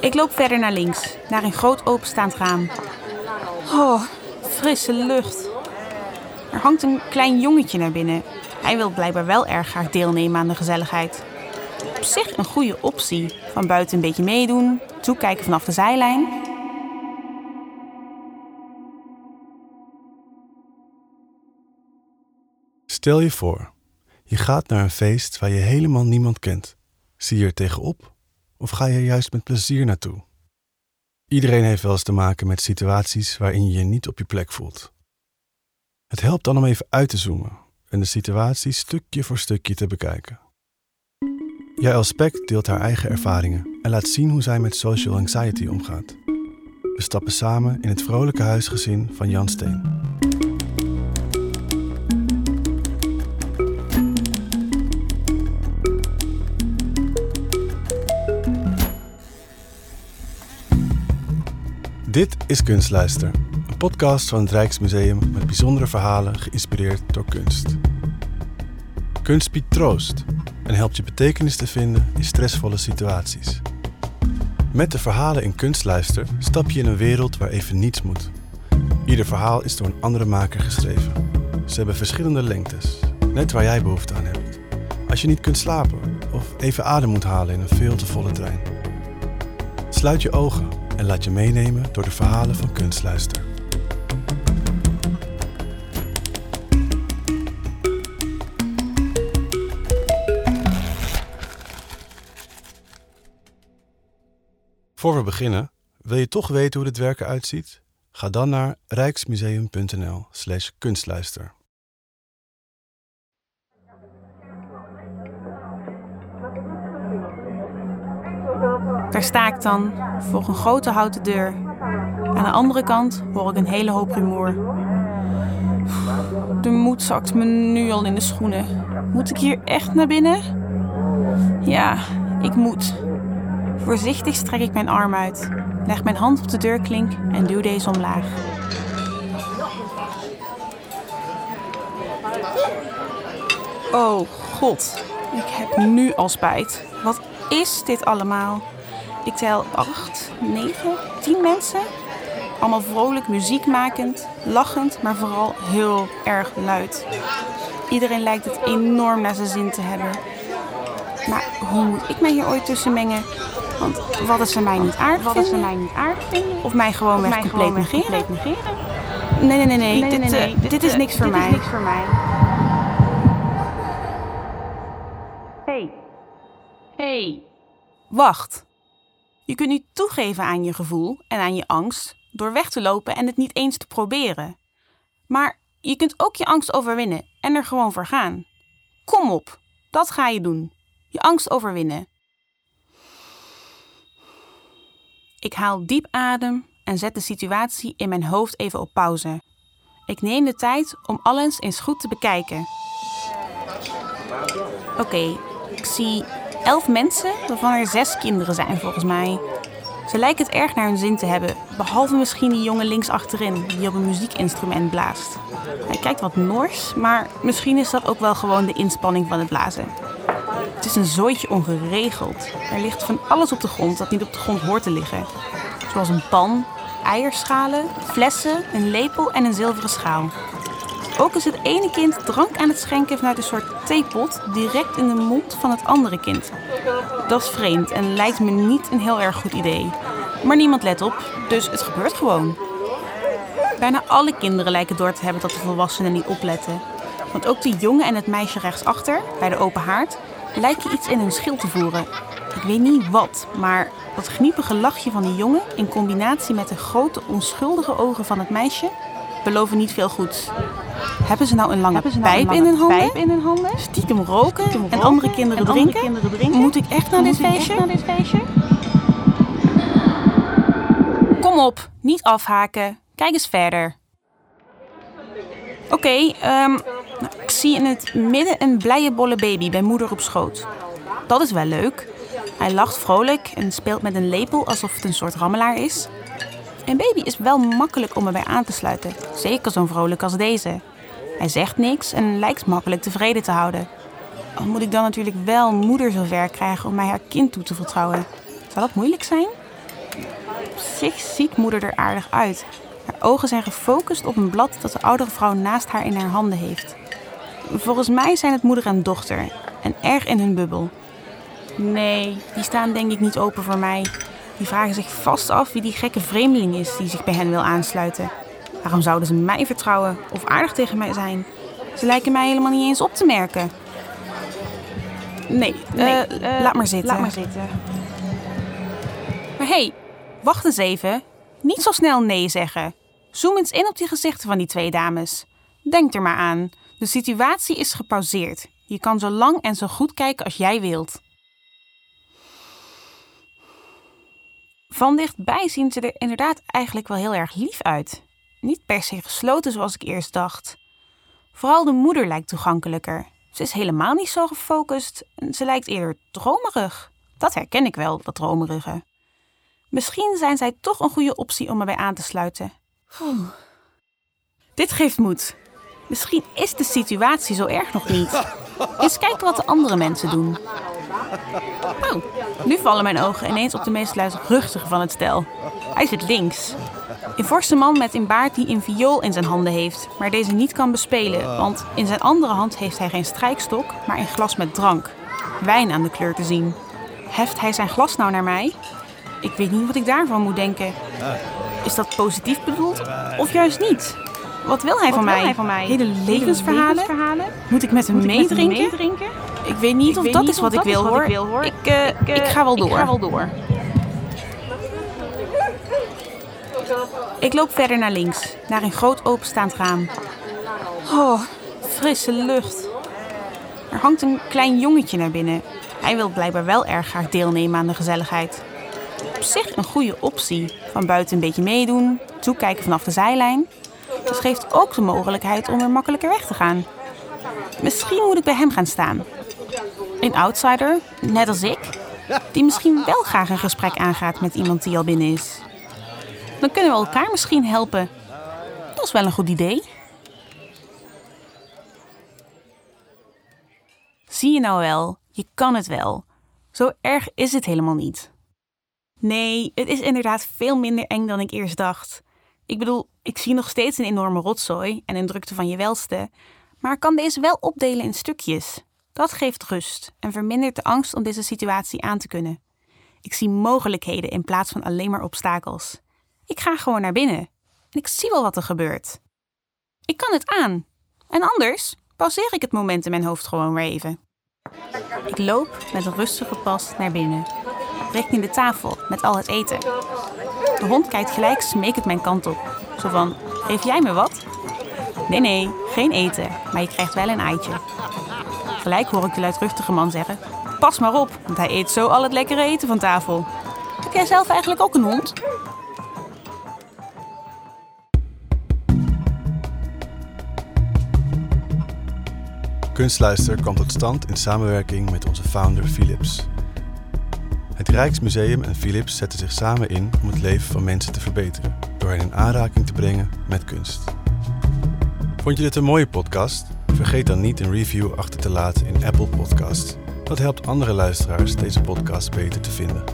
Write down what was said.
Ik loop verder naar links, naar een groot openstaand raam. Oh, frisse lucht. Er hangt een klein jongetje naar binnen. Hij wil blijkbaar wel erg graag deelnemen aan de gezelligheid. Op zich een goede optie. Van buiten een beetje meedoen, toekijken vanaf de zijlijn. Stel je voor, je gaat naar een feest waar je helemaal niemand kent. Zie je er tegenop of ga je juist met plezier naartoe? Iedereen heeft wel eens te maken met situaties waarin je je niet op je plek voelt. Het helpt dan om even uit te zoomen en de situatie stukje voor stukje te bekijken. Jaël Spek deelt haar eigen ervaringen en laat zien hoe zij met social anxiety omgaat. We stappen samen in het vrolijke huisgezin van Jan Steen. Dit is Kunstluister, een podcast van het Rijksmuseum met bijzondere verhalen geïnspireerd door kunst. Kunst biedt troost en helpt je betekenis te vinden in stressvolle situaties. Met de verhalen in Kunstluister stap je in een wereld waar even niets moet. Ieder verhaal is door een andere maker geschreven. Ze hebben verschillende lengtes, net waar jij behoefte aan hebt. Als je niet kunt slapen of even adem moet halen in een veel te volle trein. Sluit je ogen en laat je meenemen door de verhalen van Kunstluister. Voor we beginnen, wil je toch weten hoe dit werk eruit ziet? Ga dan naar rijksmuseum.nl/slash Daar sta ik dan, voor een grote houten deur. Aan de andere kant hoor ik een hele hoop rumoer. De moed zakt me nu al in de schoenen. Moet ik hier echt naar binnen? Ja, ik moet. Voorzichtig strek ik mijn arm uit, leg mijn hand op de deurklink en duw deze omlaag. Oh god, ik heb nu al spijt. Wat is dit allemaal? Ik tel 8, 9, 10 mensen. Allemaal vrolijk muziek makend, lachend, maar vooral heel erg luid. Iedereen lijkt het enorm naar zijn zin te hebben. Maar hoe moet ik mij hier ooit tussen mengen? Want wat is ze mij niet aardig Wat vinden? er mij niet aardig vinden? Of mij gewoon weg Mij compleet negeren? compleet negeren? Nee, nee, nee, nee. Nee, dit, nee, nee. eh, dit is eh, niks voor dit mij. is niks voor mij. Wacht. Je kunt niet toegeven aan je gevoel en aan je angst door weg te lopen en het niet eens te proberen. Maar je kunt ook je angst overwinnen en er gewoon voor gaan. Kom op, dat ga je doen. Je angst overwinnen. Ik haal diep adem en zet de situatie in mijn hoofd even op pauze. Ik neem de tijd om alles eens goed te bekijken. Oké, ik zie elf mensen, waarvan er zes kinderen zijn volgens mij. Ze lijken het erg naar hun zin te hebben, behalve misschien die jongen links achterin die op een muziekinstrument blaast. Hij kijkt wat nors, maar misschien is dat ook wel gewoon de inspanning van het blazen. Het is een zooitje ongeregeld. Er ligt van alles op de grond dat niet op de grond hoort te liggen. Zoals een pan, eierschalen, flessen, een lepel en een zilveren schaal. Ook is het ene kind drank aan het schenken vanuit een soort theepot direct in de mond van het andere kind. Dat is vreemd en lijkt me niet een heel erg goed idee. Maar niemand let op, dus het gebeurt gewoon. Bijna alle kinderen lijken door te hebben dat de volwassenen niet opletten. Want ook de jongen en het meisje rechtsachter, bij de open haard, lijken iets in hun schil te voeren. Ik weet niet wat, maar dat gniepige lachje van die jongen in combinatie met de grote onschuldige ogen van het meisje beloven niet veel goeds. Hebben ze nou een lange nou pijp een in hun handen? pijp in hun handen? Stiekem roken Stiekem en andere kinderen en andere drinken? kinderen drinken? Moet ik echt dit feestje? naar dit feestje? Kom op, niet afhaken. Kijk eens verder. Oké, ehm, nou, ik zie in het midden een blije bolle baby bij moeder op schoot. Dat is wel leuk. Hij lacht vrolijk en speelt met een lepel alsof het een soort rammelaar is. Een baby is wel makkelijk om erbij aan te sluiten, zeker zo'n vrolijk als deze. Hij zegt niks en lijkt makkelijk tevreden te houden. Al moet ik dan natuurlijk wel moeder zover krijgen om mij haar kind toe te vertrouwen. Zou dat moeilijk zijn? Op zich ziet moeder er aardig uit. Haar ogen zijn gefocust op een blad dat de oudere vrouw naast haar in haar handen heeft. Volgens mij zijn het moeder en dochter en erg in hun bubbel. Nee, die staan denk ik niet open voor mij. Die vragen zich vast af wie die gekke vreemdeling is die zich bij hen wil aansluiten. Waarom zouden ze mij vertrouwen of aardig tegen mij zijn? Ze lijken mij helemaal niet eens op te merken. Nee, nee uh, laat maar zitten. Laat maar zitten. Maar hé, hey, wacht eens even. Niet zo snel nee zeggen. Zoom eens in op die gezichten van die twee dames. Denk er maar aan. De situatie is gepauzeerd. Je kan zo lang en zo goed kijken als jij wilt. Van dichtbij zien ze er inderdaad eigenlijk wel heel erg lief uit. Niet per se gesloten zoals ik eerst dacht. Vooral de moeder lijkt toegankelijker. Ze is helemaal niet zo gefocust en ze lijkt eerder dromerig. Dat herken ik wel, dat dromerige. Misschien zijn zij toch een goede optie om me bij aan te sluiten. Dit geeft moed. Misschien is de situatie zo erg nog niet. Eens kijken wat de andere mensen doen. Oh, nu vallen mijn ogen ineens op de meest luidruchtige van het stel. Hij zit links. Een forse man met een baard die een viool in zijn handen heeft, maar deze niet kan bespelen, want in zijn andere hand heeft hij geen strijkstok, maar een glas met drank. Wijn aan de kleur te zien. Heft hij zijn glas nou naar mij? Ik weet niet wat ik daarvan moet denken. Is dat positief bedoeld of juist niet? Wat wil hij, van, mij? hij van mij? Hele levensverhalen? Moet ik met hem meedrinken? Ik weet niet of dat is wat, ik, wil, hoor. ik uh, ik, uh, ik, ga wel door. Ik ga wel door. Ik loop verder naar links, naar een groot openstaand raam. Oh, frisse lucht. Er hangt een klein jongetje naar binnen. Hij wil blijkbaar wel erg graag deelnemen aan de gezelligheid. Op zich een goede optie. Van buiten een beetje meedoen, toekijken vanaf de zijlijn. Het geeft ook de mogelijkheid om er makkelijker weg te gaan. Misschien moet ik bij hem gaan staan. Een outsider, net als ik, die misschien wel graag een gesprek aangaat met iemand die al binnen is. Dan kunnen we elkaar misschien helpen. Dat is wel een goed idee. Zie je nou wel, je kan het wel. Zo erg is het helemaal niet. Nee, het is inderdaad veel minder eng dan ik eerst dacht. Ik bedoel, ik zie nog steeds een enorme rotzooi en een drukte van je welste, maar kan deze wel opdelen in stukjes. Dat geeft rust en vermindert de angst om deze situatie aan te kunnen. Ik zie mogelijkheden in plaats van alleen maar obstakels. Ik ga gewoon naar binnen en ik zie wel wat er gebeurt. Ik kan het aan. En anders pauzeer ik het moment in mijn hoofd gewoon weer even. Ik loop met een rustige pas naar binnen, richting de tafel met al het eten. De hond kijkt gelijk smekend mijn kant op. Zo van, geef jij me wat? Nee, nee, geen eten, maar je krijgt wel een eitje. Gelijk hoor ik de luidruchtige man zeggen, pas maar op, want hij eet zo al het lekkere eten van tafel. Heb jij zelf eigenlijk ook een hond? Kunstluister kwam tot stand in samenwerking met onze founder Philips. Het Rijksmuseum en Philips zetten zich samen in om het leven van mensen te verbeteren door hen in aanraking te brengen met kunst. Vond je dit een mooie podcast? Vergeet dan niet een review achter te laten in Apple Podcasts. Dat helpt andere luisteraars deze podcast beter te vinden.